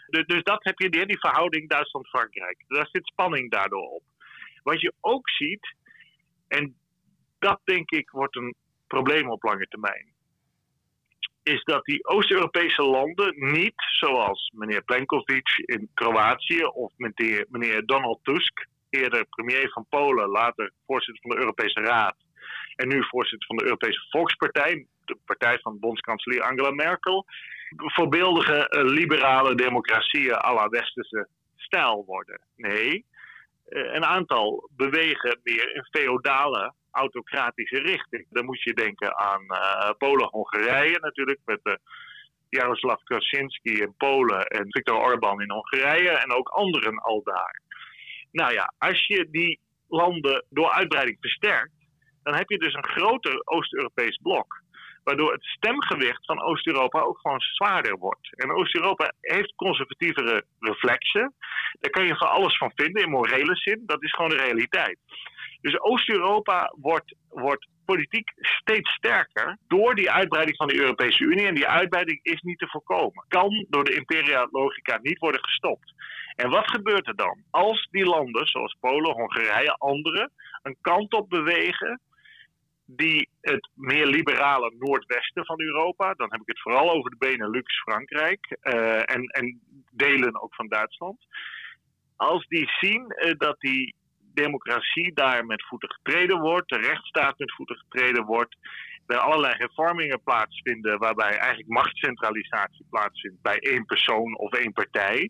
Dus, dat heb je, die, die verhouding Duitsland-Frankrijk. Daar zit spanning daardoor op. Wat je ook ziet, en dat denk ik wordt een probleem op lange termijn. Is dat die Oost-Europese landen niet, zoals meneer Plenkovic in Kroatië of meneer Donald Tusk eerder premier van Polen, later voorzitter van de Europese Raad en nu voorzitter van de Europese Volkspartij, de partij van bondskanselier Angela Merkel, voorbeeldige uh, liberale democratieën à la westerse stijl worden. Nee, uh, een aantal bewegen meer in feodale autocratische richting. Dan moet je denken aan uh, Polen-Hongarije natuurlijk met de Jaroslav Kaczynski in Polen en Viktor Orban in Hongarije en ook anderen al daar. Nou ja, als je die landen door uitbreiding versterkt, dan heb je dus een groter Oost-Europees blok. Waardoor het stemgewicht van Oost-Europa ook gewoon zwaarder wordt. En Oost-Europa heeft conservatievere reflexen. Daar kan je van alles van vinden in morele zin. Dat is gewoon de realiteit. Dus Oost-Europa wordt, wordt politiek steeds sterker door die uitbreiding van de Europese Unie. En die uitbreiding is niet te voorkomen. Kan door de imperiale logica niet worden gestopt. En wat gebeurt er dan? Als die landen, zoals Polen, Hongarije, andere, een kant op bewegen die het meer liberale noordwesten van Europa, dan heb ik het vooral over de Benelux, Frankrijk uh, en, en delen ook van Duitsland. Als die zien uh, dat die democratie daar met voeten getreden wordt, de rechtsstaat met voeten getreden wordt, er allerlei hervormingen plaatsvinden waarbij eigenlijk machtscentralisatie plaatsvindt bij één persoon of één partij.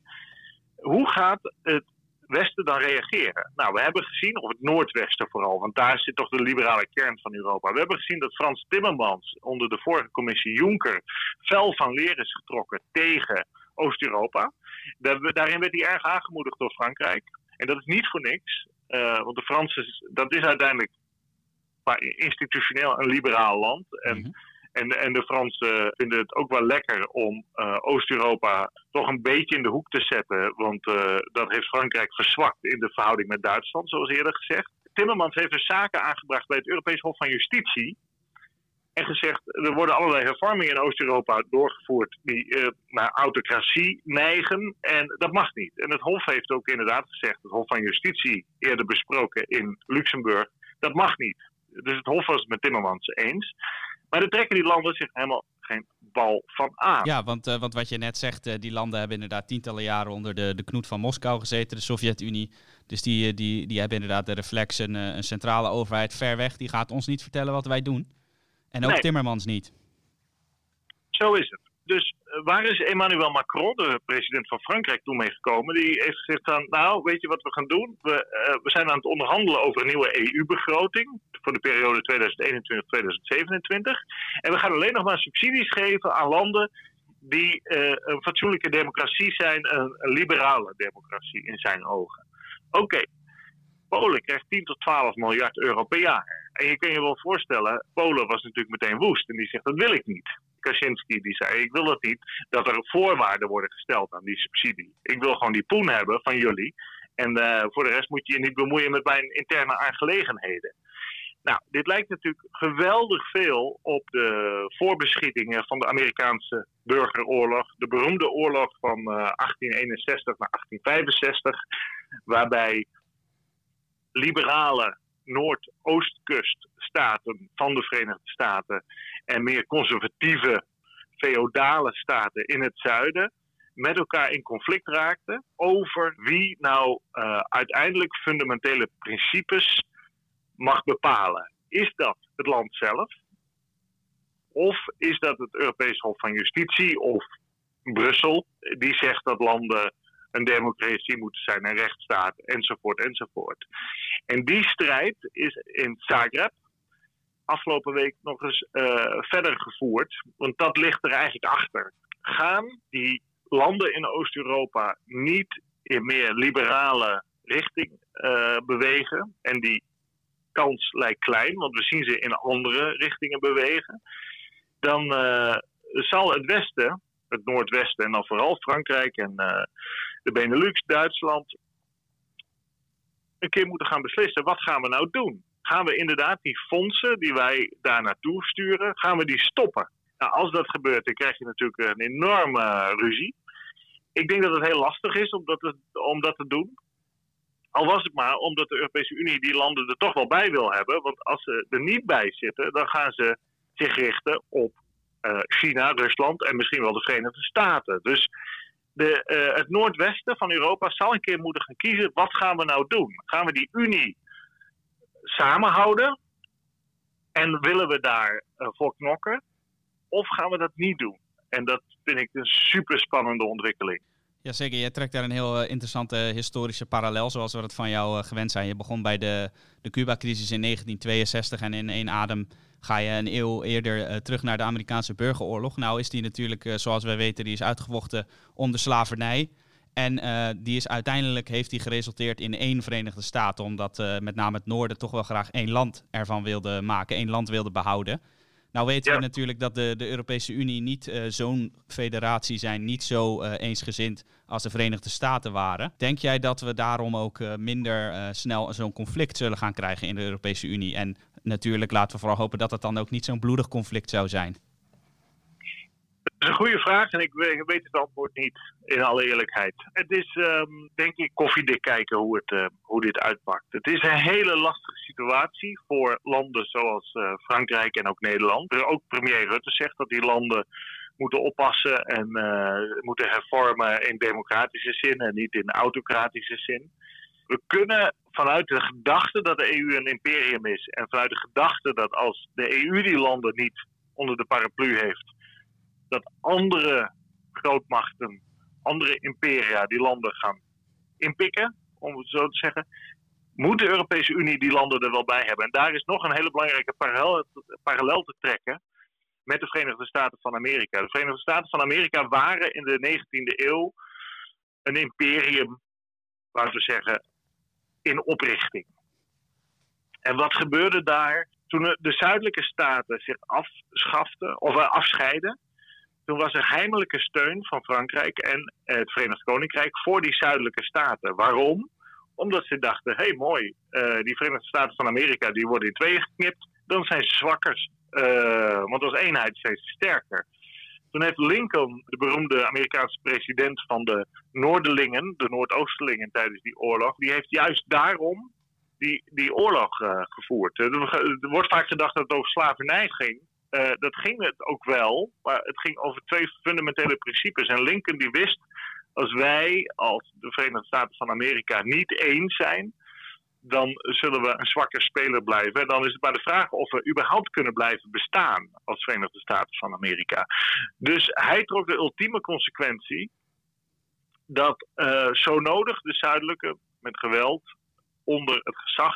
Hoe gaat het Westen dan reageren? Nou, we hebben gezien, of het Noordwesten vooral, want daar zit toch de liberale kern van Europa. We hebben gezien dat Frans Timmermans onder de vorige commissie Juncker fel van leer is getrokken tegen Oost-Europa. Daarin werd hij erg aangemoedigd door Frankrijk. En dat is niet voor niks, want de Fransen, dat is uiteindelijk institutioneel een liberaal land. En, mhm. en, en de Fransen vinden het ook wel lekker om uh, Oost-Europa toch een beetje in de hoek te zetten. Want uh, dat heeft Frankrijk verzwakt in de verhouding met Duitsland, zoals eerder gezegd. Timmermans heeft dus zaken aangebracht bij het Europees Hof van Justitie. En gezegd, er worden allerlei hervormingen in Oost-Europa doorgevoerd die uh, naar autocratie neigen. En dat mag niet. En het Hof heeft ook inderdaad gezegd, het Hof van Justitie, eerder besproken in Luxemburg, dat mag niet. Dus het Hof was het met Timmermans eens. Maar daar trekken die landen zich helemaal geen bal van aan. Ja, want, uh, want wat je net zegt, uh, die landen hebben inderdaad tientallen jaren onder de, de knoet van Moskou gezeten, de Sovjet-Unie. Dus die, die, die hebben inderdaad de reflex, een, een centrale overheid ver weg. Die gaat ons niet vertellen wat wij doen. En ook Timmermans niet. Zo is het. Dus eh, waar is Emmanuel Macron, de president van Frankrijk, toen mee gekomen? Die heeft gezegd van, nou, weet je wat we gaan doen? We, uh, we zijn aan het onderhandelen over een nieuwe EU-begroting voor de periode 2021-2027. En we gaan alleen nog maar subsidies geven aan landen die uh, een fatsoenlijke democratie zijn, een, een liberale democratie in zijn ogen. Oké, Polen krijgt 10 tot 12 miljard euro per jaar. En je kan je wel voorstellen, Polen was natuurlijk meteen woest. En die zegt, dat wil ik niet. Kaczynski die zei, ik wil dat niet, dat er voorwaarden worden gesteld aan die subsidie. Ik wil gewoon die poen hebben van jullie. En uh, voor de rest moet je je niet bemoeien met mijn interne aangelegenheden. Nou, dit lijkt natuurlijk geweldig veel op de voorbeschietingen van de Amerikaanse burgeroorlog. De beroemde oorlog van uh, 1861 naar 1865, waarbij liberale Noordoostkuststaten van de Verenigde Staten en meer conservatieve feodale staten in het zuiden met elkaar in conflict raakten over wie nou uh, uiteindelijk fundamentele principes mag bepalen. Is dat het land zelf? Of is dat het Europees Hof van Justitie of Brussel, die zegt dat landen een democratie moeten zijn, een rechtsstaat, enzovoort, enzovoort. En die strijd is in Zagreb afgelopen week nog eens uh, verder gevoerd, want dat ligt er eigenlijk achter. Gaan die landen in Oost-Europa niet in meer liberale richting uh, bewegen? En die kans lijkt klein, want we zien ze in andere richtingen bewegen. Dan uh, zal het Westen, het Noordwesten en dan vooral Frankrijk en de Benelux, Duitsland, een keer moeten gaan beslissen, wat gaan we nou doen? Gaan we inderdaad die fondsen die wij daar naartoe sturen, gaan we die stoppen? Nou, als dat gebeurt, dan krijg je natuurlijk een enorme ruzie. Ik denk dat het heel lastig is om dat, te, om dat te doen. Al was het maar omdat de Europese Unie die landen er toch wel bij wil hebben. Want als ze er niet bij zitten, dan gaan ze zich richten op uh, China, Rusland en misschien wel de Verenigde Staten. Dus de, uh, het noordwesten van Europa zal een keer moeten gaan kiezen. Wat gaan we nou doen? Gaan we die Unie samenhouden? En willen we daar uh, voor knokken? Of gaan we dat niet doen? En dat vind ik een super spannende ontwikkeling. Jazeker, je trekt daar een heel uh, interessante historische parallel, zoals we dat van jou gewend zijn. Je begon bij de, de Cuba-crisis in 1962 en in één adem ga je een eeuw eerder terug naar de Amerikaanse burgeroorlog. Nou is die natuurlijk, zoals wij weten, die is uitgevochten onder slavernij. En die is uiteindelijk heeft die geresulteerd in één Verenigde Staten, omdat met name het noorden toch wel graag één land ervan wilde maken, één land wilde behouden. Nou weten we natuurlijk dat de, de Europese Unie niet zo'n federatie zijn, niet zo eensgezind als de Verenigde Staten waren. Denk jij dat we daarom ook minder snel zo'n conflict zullen gaan krijgen in de Europese Unie? En natuurlijk laten we vooral hopen dat het dan ook niet zo'n bloedig conflict zou zijn. Dat is een goede vraag en ik weet het antwoord niet, in alle eerlijkheid. Het is, um, denk ik, koffiedik kijken hoe, het, uh, hoe dit uitpakt. Het is een hele lastige situatie voor landen zoals uh, Frankrijk en ook Nederland. Ook premier Rutte zegt dat die landen moeten oppassen en uh, moeten hervormen in democratische zin en niet in autocratische zin. We kunnen vanuit de gedachte dat de EU een imperium is en vanuit de gedachte dat als de EU die landen niet onder de paraplu heeft, dat andere grootmachten, andere imperia die landen gaan inpikken, om het zo te zeggen, moet de Europese Unie die landen er wel bij hebben. En daar is nog een hele belangrijke parallel, parallel te trekken met de Verenigde Staten van Amerika. De Verenigde Staten van Amerika waren in de 19e eeuw een imperium, laten we zeggen, in oprichting. En wat gebeurde daar toen de zuidelijke staten zich afschaften of eh, afscheiden? Toen was er heimelijke steun van Frankrijk en het Verenigd Koninkrijk voor die zuidelijke staten. Waarom? Omdat ze dachten, hé hey, mooi, uh, die Verenigde Staten van Amerika die worden in tweeën geknipt. Dan zijn ze zwakker, uh, want als eenheid steeds sterker. Toen heeft Lincoln, de beroemde Amerikaanse president van de Noorderlingen, de Noordoostelingen tijdens die oorlog, die heeft juist daarom die, die oorlog gevoerd. Er wordt vaak gedacht dat het over slavernij ging. Uh, dat ging het ook wel, maar het ging over twee fundamentele principes. En Lincoln die wist, als wij als de Verenigde Staten van Amerika niet eens zijn, dan zullen we een zwakke speler blijven. En dan is het maar de vraag of we überhaupt kunnen blijven bestaan als Verenigde Staten van Amerika. Dus hij trok de ultieme consequentie dat uh, zo nodig de zuidelijke met geweld onder het gezag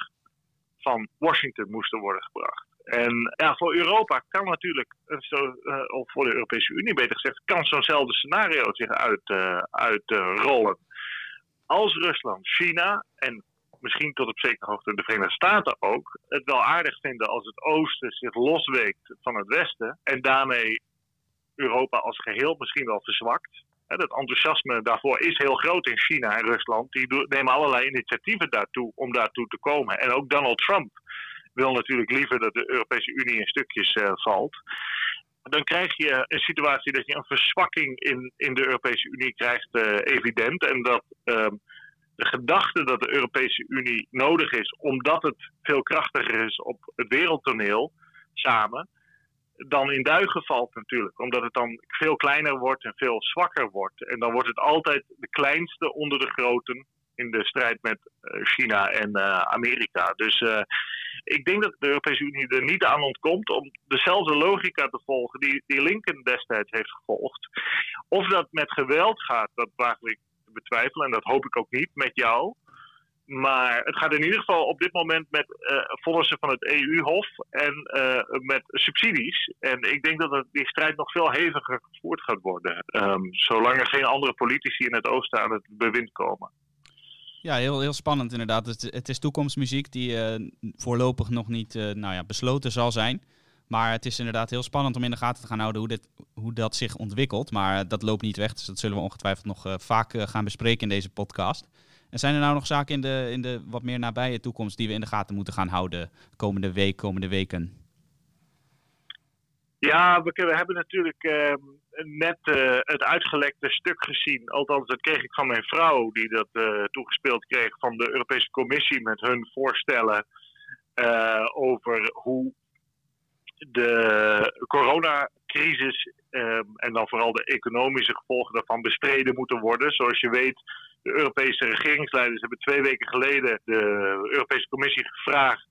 van Washington moesten worden gebracht. En ja, voor Europa kan natuurlijk, zo, uh, of voor de Europese Unie beter gezegd, kan zo'nzelfde scenario zich uitrollen. Uh, Als Rusland, China en misschien tot op zekere hoogte de Verenigde Staten ook, het wel aardig vinden als het oosten zich losweekt van het westen en daarmee Europa als geheel misschien wel verzwakt. Het enthousiasme daarvoor is heel groot in China en Rusland. Die nemen allerlei initiatieven daartoe om daartoe te komen. En ook Donald Trump wil natuurlijk liever dat de Europese Unie in stukjes uh, valt. Dan krijg je een situatie dat je een verzwakking in, in de Europese Unie krijgt, uh, evident. En dat uh, de gedachte dat de Europese Unie nodig is, omdat het veel krachtiger is op het wereldtoneel samen, dan in duigen valt natuurlijk. Omdat het dan veel kleiner wordt en veel zwakker wordt. En dan wordt het altijd de kleinste onder de groten in de strijd met uh, China en uh, Amerika. Dus uh, ik denk dat de Europese Unie er niet aan ontkomt om dezelfde logica te volgen die, die Lincoln destijds heeft gevolgd. Of dat met geweld gaat, dat waag ik betwijfelen en dat hoop ik ook niet met jou. Maar het gaat in ieder geval op dit moment met uh, van het EU-hof en met subsidies. En ik denk dat die strijd nog veel heviger gevoerd gaat worden. Um, zolang er geen andere politici in het oosten aan het bewind komen. Ja, heel, heel spannend inderdaad. Het, het is toekomstmuziek die uh, voorlopig nog niet nou ja, besloten zal zijn. Maar het is inderdaad heel spannend om in de gaten te gaan houden hoe, dit, hoe dat zich ontwikkelt. Maar dat loopt niet weg, dus dat zullen we ongetwijfeld nog vaak gaan bespreken in deze podcast. En zijn er nou nog zaken in de, in de wat meer nabije toekomst die we in de gaten moeten gaan houden komende week, komende weken? Ja, we, we hebben natuurlijk uh, net uh, het uitgelekte stuk gezien. Althans, dat kreeg ik van mijn vrouw, die dat uh, toegespeeld kreeg van de Europese Commissie met hun voorstellen over hoe de coronacrisis en dan vooral de economische gevolgen daarvan bestreden moeten worden. Zoals je weet de Europese regeringsleiders hebben twee weken geleden de Europese Commissie gevraagd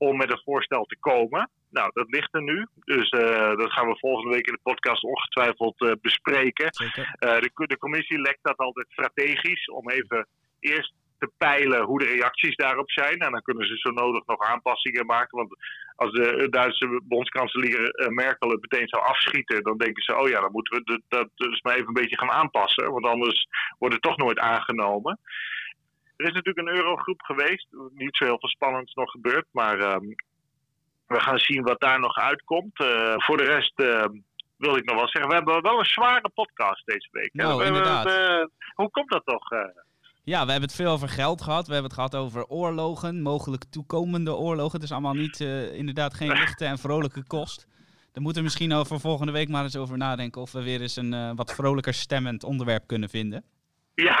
om met een voorstel te komen. Nou, dat ligt er nu. Dus uh, dat gaan we volgende week in de podcast ongetwijfeld uh, bespreken. Uh, de, de, commissie lekt dat altijd strategisch om even eerst te peilen hoe de reacties daarop zijn. En dan kunnen ze zo nodig nog aanpassingen maken. Want als de Duitse bondskanselier eh, Merkel het meteen zou afschieten, dan denken ze: oh ja, dan moeten we dat dus maar even een beetje gaan aanpassen. Want anders wordt het toch nooit aangenomen. Er is natuurlijk een eurogroep geweest. Niet zo heel veel spannends nog gebeurd. Maar um, we gaan zien wat daar nog uitkomt. Uh, voor de rest. Uh, wil ik nog wel zeggen, we hebben wel een zware podcast deze week. Nou, inderdaad. Uh, hoe komt dat toch? Ja, we hebben het veel over geld gehad. We hebben het gehad over oorlogen, mogelijk toekomende oorlogen. Het is allemaal niet, uh, inderdaad geen [LAUGHS] lichte en vrolijke kost. Daar moeten we misschien over volgende week maar eens over nadenken of we weer eens een wat vrolijker stemmend onderwerp kunnen vinden. Ja,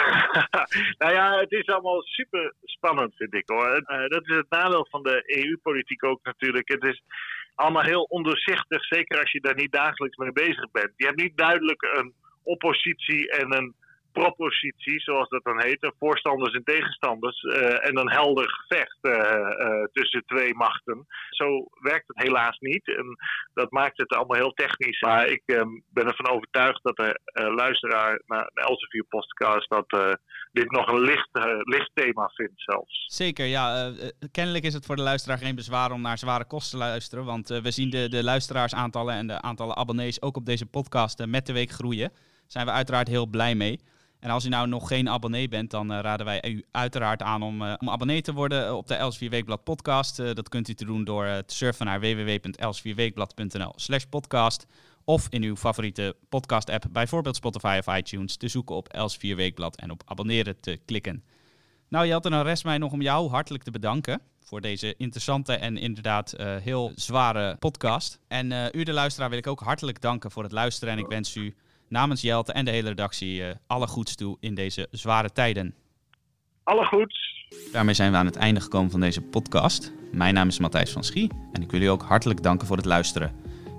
[LAUGHS] nou ja, het is allemaal super spannend, vind ik hoor. Uh, dat is het nadeel van de EU-politiek ook natuurlijk. Het is allemaal heel ondoorzichtig, zeker als je daar niet dagelijks mee bezig bent. Je hebt niet duidelijk een oppositie en een propositie, zoals dat dan heet, voorstanders en tegenstanders, uh, en een helder gevecht uh, tussen twee machten. Zo werkt het helaas niet en dat maakt het allemaal heel technisch. Maar ik ben ervan overtuigd dat de luisteraar naar de Elsevier podcast dat dit nog een licht, licht thema vindt zelfs. Zeker, ja. kennelijk is het voor de luisteraar geen bezwaar om naar zware kosten te luisteren, want we zien de, de luisteraarsaantallen en de aantallen abonnees ook op deze podcast met de week groeien. Daar zijn we uiteraard heel blij mee. En als u nou nog geen abonnee bent, dan uh, raden wij u uiteraard aan om, uh, om abonnee te worden eh, op de Els 4 Weekblad podcast. dat kunt u te doen door te surfen naar www.els4weekblad.nl slash podcast. Of in uw favoriete podcast app, bijvoorbeeld Spotify of iTunes, te zoeken op Els 4 Weekblad en op abonneren te klikken. Nou Jelte, dan rest mij nog om jou hartelijk te bedanken voor deze interessante en inderdaad heel zware podcast. En u de luisteraar wil ik ook hartelijk danken voor het luisteren en ik wens u namens Jelte en de hele redactie uh, alle goeds toe in deze zware tijden. Alle goeds. Daarmee zijn we aan het einde gekomen van deze podcast. Mijn naam is Matthijs van Schie en ik wil u ook hartelijk danken voor het luisteren.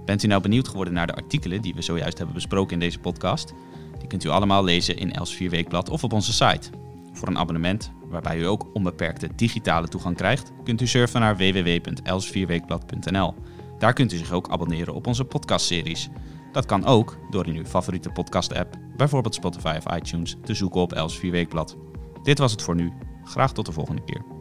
Bent u nou benieuwd geworden naar de artikelen die we zojuist hebben besproken in deze podcast? Die kunt u allemaal lezen in Els 4 Weekblad of op onze site. Voor een abonnement, waarbij u ook onbeperkte digitale toegang krijgt, kunt u surfen naar www.els4weekblad.nl. Daar kunt u zich ook abonneren op onze podcastseries. Dat kan ook door in uw favoriete podcast-app, bijvoorbeeld Spotify of iTunes, te zoeken op Els 4 Weekblad. Dit was het voor nu. Graag tot de volgende keer.